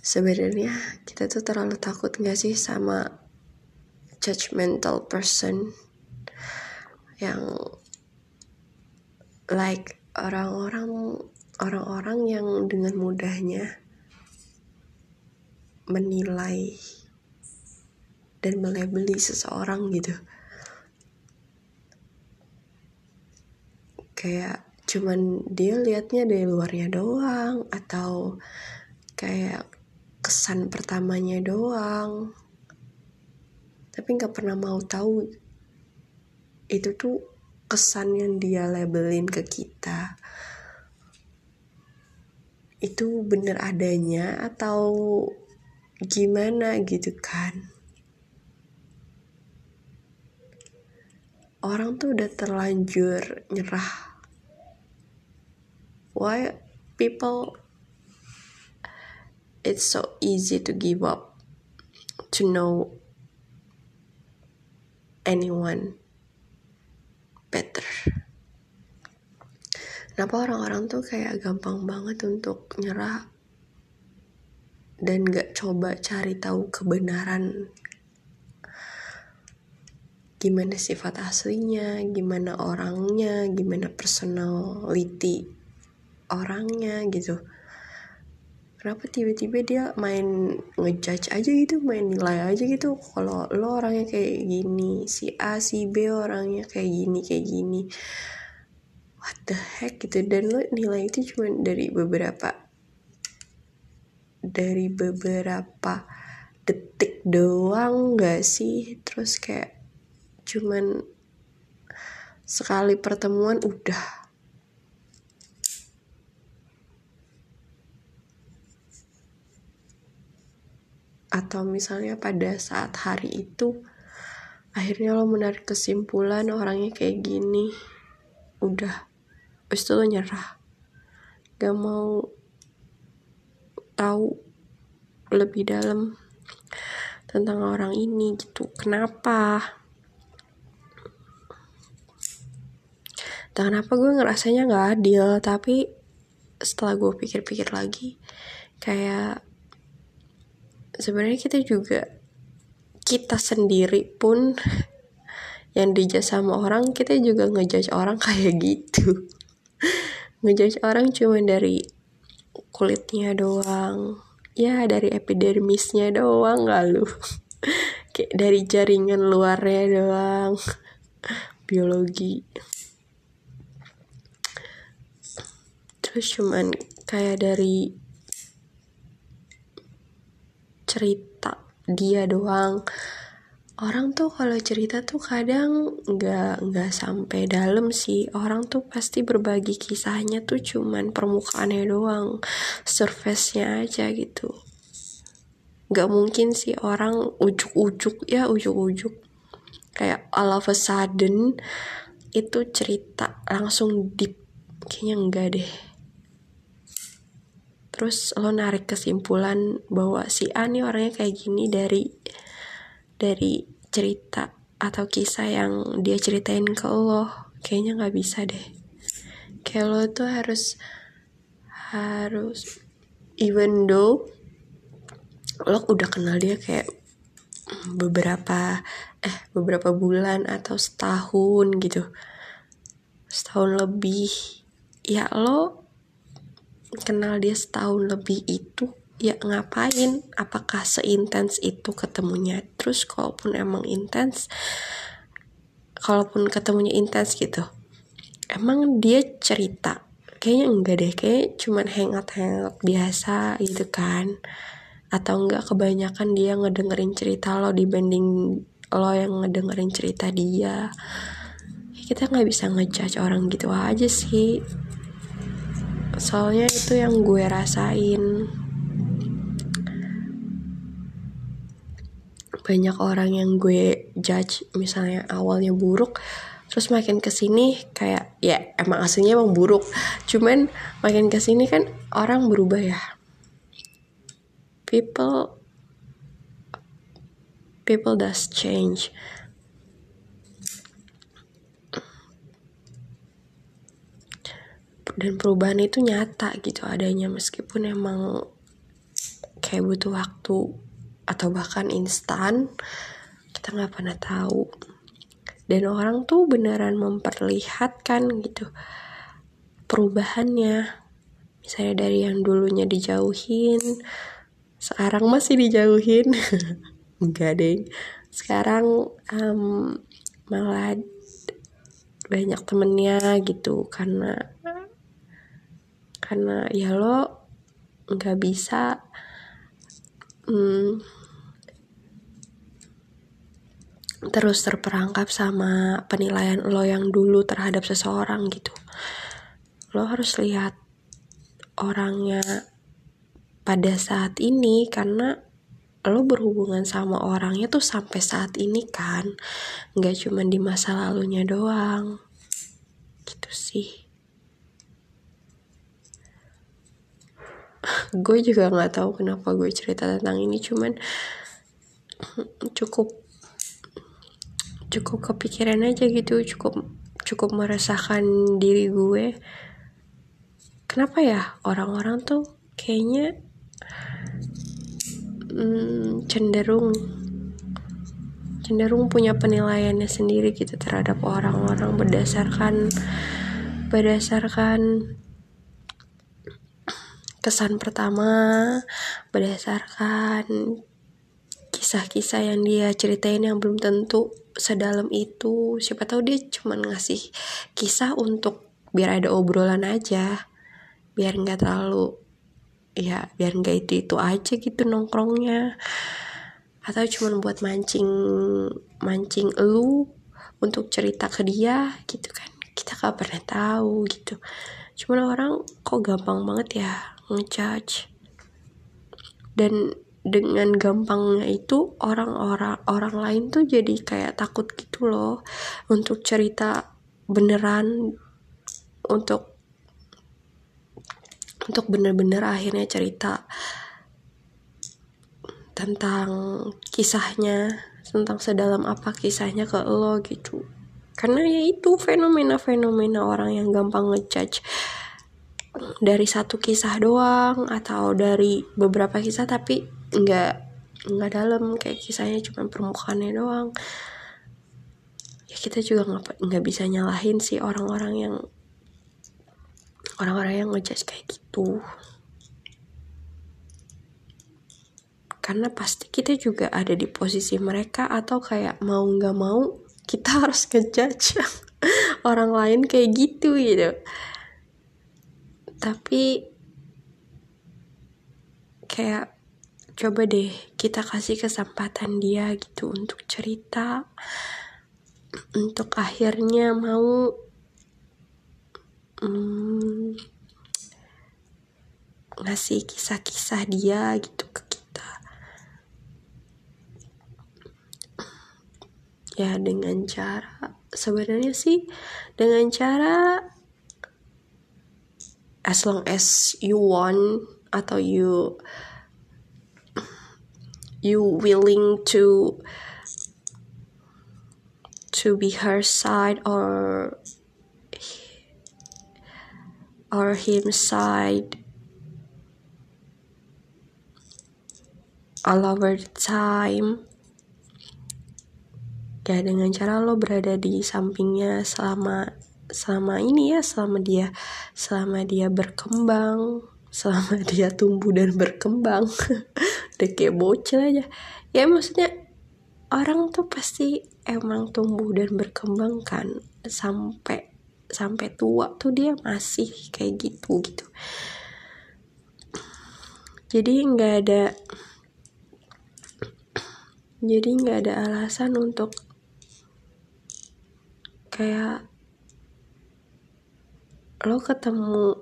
sebenarnya kita tuh terlalu takut gak sih sama judgmental person yang like orang-orang orang-orang yang dengan mudahnya menilai dan melebeli seseorang gitu. Kayak cuman dia liatnya dari luarnya doang atau kayak kesan pertamanya doang. Tapi nggak pernah mau tahu. Itu tuh kesan yang dia labelin ke kita. Itu bener adanya atau gimana gitu kan? Orang tuh udah terlanjur nyerah. Why people it's so easy to give up to know anyone better kenapa orang-orang tuh kayak gampang banget untuk nyerah dan gak coba cari tahu kebenaran gimana sifat aslinya, gimana orangnya, gimana personality orangnya gitu. Kenapa tiba-tiba dia main ngejudge aja gitu, main nilai aja gitu. Kalau lo orangnya kayak gini, si A, si B orangnya kayak gini, kayak gini. What the heck gitu. Dan lo nilai itu cuma dari beberapa dari beberapa detik doang gak sih terus kayak cuman sekali pertemuan udah atau misalnya pada saat hari itu akhirnya lo menarik kesimpulan orangnya kayak gini udah habis itu lo nyerah. Gak mau tahu lebih dalam tentang orang ini gitu. Kenapa? Dan kenapa gue ngerasanya nggak adil tapi setelah gue pikir-pikir lagi kayak sebenarnya kita juga kita sendiri pun yang dijudge sama orang kita juga ngejudge orang kayak gitu. Ngejudge orang cuma dari kulitnya doang. Ya dari epidermisnya doang gak lu kayak dari jaringan luarnya doang. Biologi. Terus cuman kayak dari cerita dia doang. Orang tuh kalau cerita tuh kadang nggak nggak sampai dalam sih. Orang tuh pasti berbagi kisahnya tuh cuman permukaannya doang surface-nya aja gitu. Nggak mungkin sih orang ujuk-ujuk ya ujuk-ujuk. Kayak all of a sudden itu cerita langsung deep. Kayaknya enggak deh terus lo narik kesimpulan bahwa si A nih orangnya kayak gini dari dari cerita atau kisah yang dia ceritain ke lo. Kayaknya nggak bisa deh. Kayak lo tuh harus harus even though lo udah kenal dia kayak beberapa eh beberapa bulan atau setahun gitu setahun lebih ya lo kenal dia setahun lebih itu ya ngapain? Apakah seintens itu ketemunya? Terus kalaupun emang intens kalaupun ketemunya intens gitu emang dia cerita? Kayaknya enggak deh kayak cuman hangout hangout biasa gitu kan? Atau enggak kebanyakan dia ngedengerin cerita lo dibanding lo yang ngedengerin cerita dia? Kita nggak bisa ngejudge orang gitu aja sih soalnya itu yang gue rasain. Banyak orang yang gue judge misalnya awalnya buruk terus makin ke sini kayak ya emang aslinya emang buruk. Cuman makin ke sini kan orang berubah ya. People people does change dan perubahan itu nyata gitu adanya meskipun emang kayak butuh waktu atau bahkan instan kita nggak pernah tahu. Dan orang tuh beneran memperlihatkan gitu perubahannya. Misalnya dari yang dulunya dijauhin sekarang masih dijauhin. Enggak deh sekarang um, malah banyak temennya gitu karena karena ya lo nggak bisa um, terus terperangkap sama penilaian lo yang dulu terhadap seseorang gitu. Lo harus lihat orangnya pada saat ini karena lo berhubungan sama orangnya tuh sampai saat ini kan. Nggak cuma di masa lalunya doang. Gitu sih gue juga nggak tahu kenapa gue cerita tentang ini cuman cukup cukup kepikiran aja gitu cukup cukup meresahkan diri gue. Kenapa ya? Orang-orang tuh kayaknya hmm, cenderung cenderung punya penilaiannya sendiri gitu terhadap orang-orang berdasarkan berdasarkan kesan pertama berdasarkan kisah-kisah yang dia ceritain yang belum tentu sedalam itu. Siapa tahu dia cuma ngasih kisah untuk biar ada obrolan aja biar nggak terlalu ya biar nggak itu itu aja gitu nongkrongnya. Atau cuma buat mancing mancing lu untuk cerita ke dia gitu kan. Kita gak pernah tahu gitu. Cuman orang kok gampang banget ya ngejudge. Dan dengan gampangnya itu orang-orang orang lain tuh jadi kayak takut gitu loh untuk cerita beneran untuk untuk bener-bener akhirnya cerita tentang kisahnya tentang sedalam apa kisahnya ke lo gitu. Karena ya itu fenomena-fenomena orang yang gampang ngejudge dari satu kisah doang atau dari beberapa kisah tapi nggak nggak dalam. Kayak kisahnya cuma permukaannya doang. Ya kita juga nggak nggak bisa nyalahin sih orang-orang yang orang-orang yang ngejudge kayak gitu. Karena pasti kita juga ada di posisi mereka atau kayak mau nggak mau kita harus ngejudge orang lain kayak gitu gitu tapi kayak coba deh kita kasih kesempatan dia gitu untuk cerita untuk akhirnya mau hmm, ngasih kisah-kisah dia gitu ke kita. Ya dengan cara sebenarnya sih dengan cara as long as you want atau you you willing to to be her side or or him side. All over the time. Ya dengan cara lo berada di sampingnya selama selama ini ya selama dia selama dia berkembang selama dia tumbuh dan berkembang. Udah kayak bocil aja. Ya maksudnya orang tuh pasti emang tumbuh dan berkembang kan sampai sampai tua tuh dia masih kayak gitu gitu. Jadi nggak ada jadi nggak ada alasan untuk kayak lo ketemu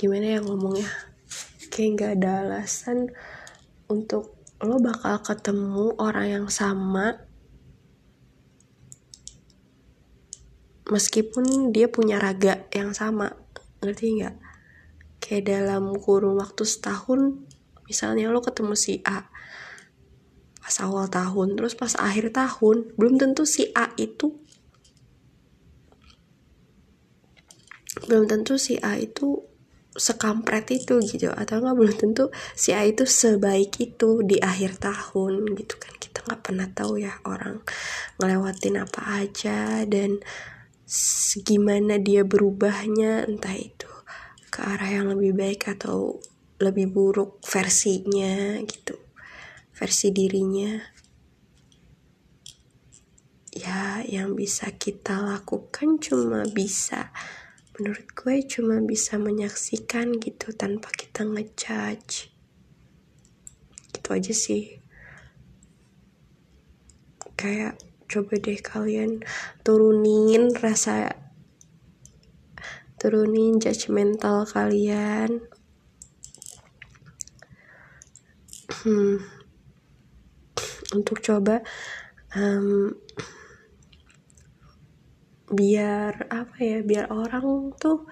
gimana ya ngomongnya? Kayak nggak ada alasan untuk lo bakal ketemu orang yang sama meskipun dia punya raga yang sama. Ngerti nggak? Kayak dalam kurun waktu setahun misalnya lo ketemu si A pas awal tahun terus pas akhir tahun belum tentu si A itu belum tentu si A itu sekampret itu gitu. Atau nggak belum tentu si A itu sebaik itu di akhir tahun gitu kan. Kita nggak pernah tahu ya orang ngelewatin apa aja dan gimana dia berubahnya entah itu ke arah yang lebih baik atau lebih buruk versinya gitu versi dirinya. Ya yang bisa kita lakukan cuma bisa menurut gue cuma bisa menyaksikan gitu tanpa kita ngejudge. Gitu aja sih. Kayak coba deh kalian turunin rasa turunin judgmental kalian. Hmm, untuk coba um, biar apa ya biar orang tuh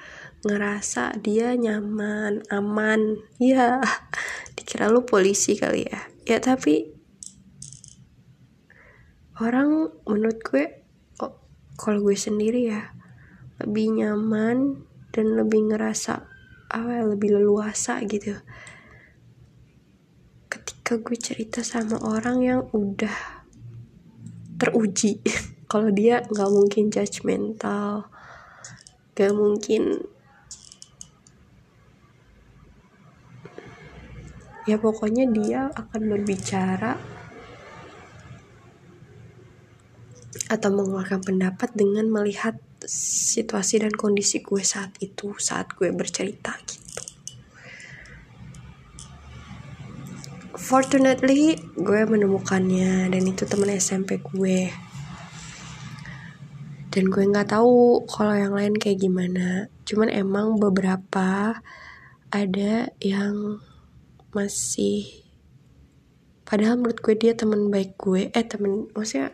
ngerasa dia nyaman aman. Ya dikira lu polisi kali ya. Ya tapi orang menurut gue oh, kalau gue sendiri ya lebih nyaman dan lebih ngerasa apa ya, lebih leluasa gitu. Ketika gue cerita sama orang yang udah teruji kalau dia nggak mungkin judgmental gak mungkin ya pokoknya dia akan berbicara atau mengeluarkan pendapat dengan melihat situasi dan kondisi gue saat itu saat gue bercerita gitu. Fortunately gue menemukannya dan itu teman SMP gue dan gue nggak tahu kalau yang lain kayak gimana. Cuman emang beberapa ada yang masih padahal menurut gue dia teman baik gue eh temen maksudnya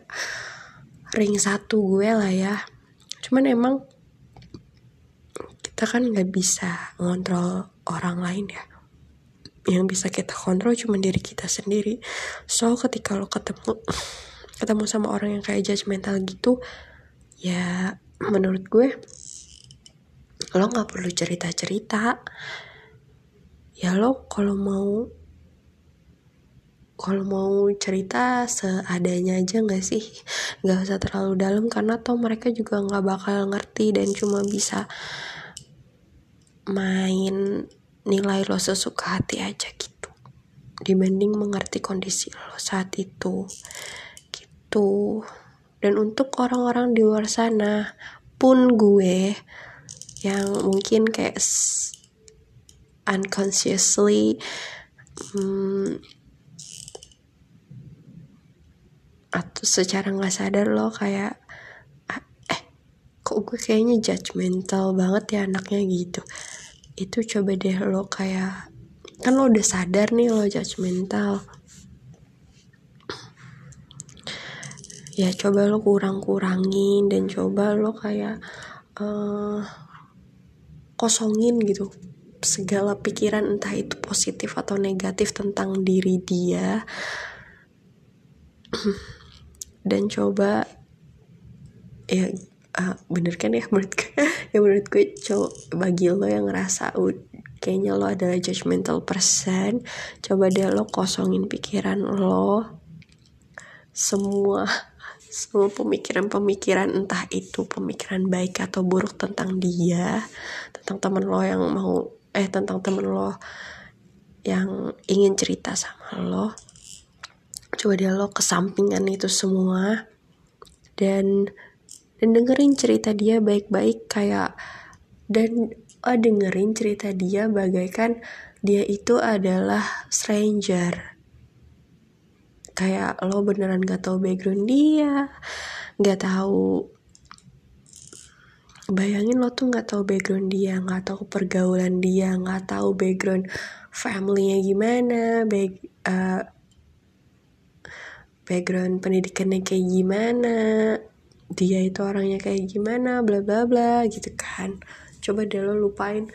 ring satu gue lah ya. Cuman emang kita kan nggak bisa ngontrol orang lain ya. Yang bisa kita kontrol cuma diri kita sendiri. So ketika lo ketemu ketemu sama orang yang kayak judgmental gitu ya menurut gue lo nggak perlu cerita cerita ya lo kalau mau kalau mau cerita seadanya aja nggak sih? Nggak usah terlalu dalam karena toh mereka juga nggak bakal ngerti dan cuma bisa main nilai lo sesuka hati aja gitu. Dibanding mengerti kondisi lo saat itu. Gitu dan untuk orang-orang di luar sana pun gue yang mungkin kayak unconsciously hmm, atau secara nggak sadar lo kayak ah, eh kok gue kayaknya judgmental banget ya anaknya gitu. Itu coba deh lo kayak kan lo udah sadar nih lo judgmental ya coba lo kurang-kurangin dan coba lo kayak uh, kosongin gitu segala pikiran entah itu positif atau negatif tentang diri dia. Dan coba ya uh, bener kan ya menurut gue? Ya menurut gue coba bagi lo yang ngerasa uh, kayaknya lo adalah judgmental person coba deh lo kosongin pikiran lo. Semua semua pemikiran-pemikiran entah itu pemikiran baik atau buruk tentang dia tentang temen lo yang mau eh tentang temen lo yang ingin cerita sama lo. Coba dia lo kesampingan itu semua dan dan dengerin cerita dia baik-baik kayak dan oh, dengerin cerita dia bagaikan dia itu adalah stranger kayak lo beneran gak tahu background dia gak tahu bayangin lo tuh gak tahu background dia gak tahu pergaulan dia gak tahu background familynya gimana back uh, background pendidikannya kayak gimana dia itu orangnya kayak gimana bla bla bla gitu kan. Coba deh lo lupain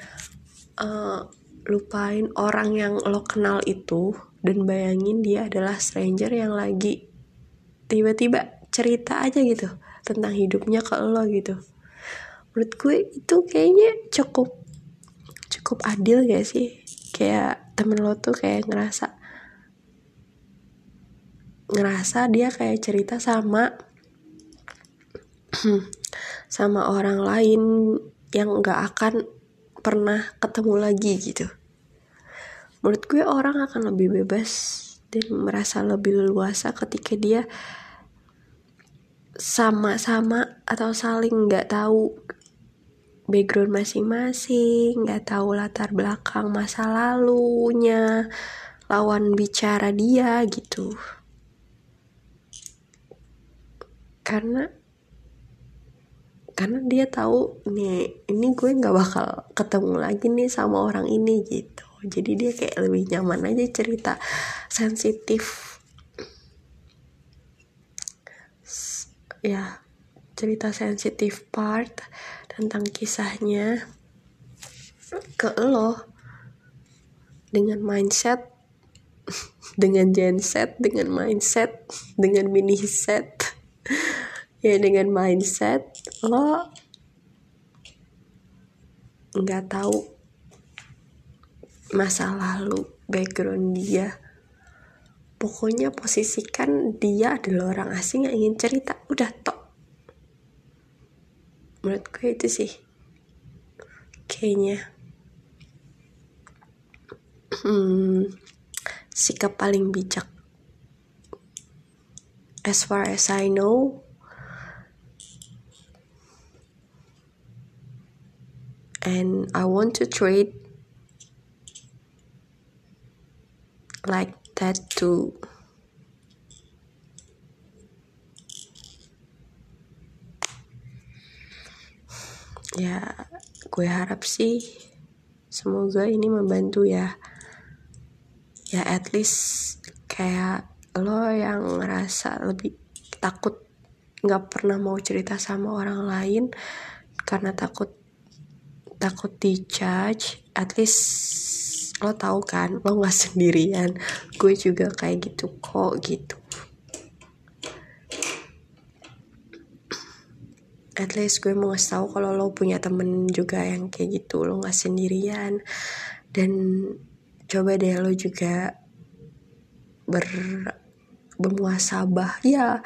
uh, lupain orang yang lo kenal itu dan bayangin dia adalah stranger yang lagi tiba-tiba cerita aja gitu tentang hidupnya ke lo gitu. Menurut gue itu kayaknya cukup cukup adil gak sih? Kayak temen lo tuh kayak ngerasa ngerasa dia kayak cerita sama sama orang lain yang nggak akan pernah ketemu lagi gitu menurut gue orang akan lebih bebas dan merasa lebih luasa ketika dia sama-sama atau saling nggak tahu background masing-masing, nggak tahu latar belakang masa lalunya, lawan bicara dia gitu. Karena karena dia tahu nih ini gue nggak bakal ketemu lagi nih sama orang ini gitu jadi dia kayak lebih nyaman aja cerita sensitif. Ya cerita sensitif part tentang kisahnya ke lo dengan mindset dengan genset dengan mindset dengan mini set ya dengan mindset lo nggak tahu masa lalu background dia. Pokoknya posisikan dia adalah orang asing yang ingin cerita. Udah tok. Menurut gue itu sih. Kayaknya. Hmm, sikap paling bijak. As far as I know and I want to treat like that too. Ya, gue harap sih semoga ini membantu ya. Ya at least kayak lo yang ngerasa lebih takut nggak pernah mau cerita sama orang lain karena takut takut dijudge at least lo tau kan lo nggak sendirian. Gue juga kayak gitu kok gitu. At least gue mau ngasih tahu kalau lo punya temen juga yang kayak gitu. Lo nggak sendirian. Dan coba deh lo juga ber bermuasabah ya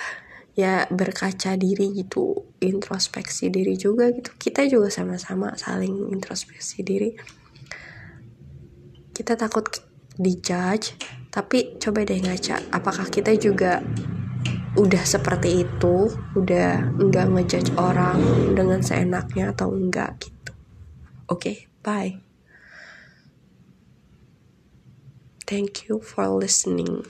ya berkaca diri gitu. Introspeksi diri juga gitu. Kita juga sama-sama saling introspeksi diri kita takut dijudge tapi coba deh ngaca apakah kita juga udah seperti itu? Udah enggak ngejudge orang dengan seenaknya atau enggak gitu? Oke okay, bye. Thank you for listening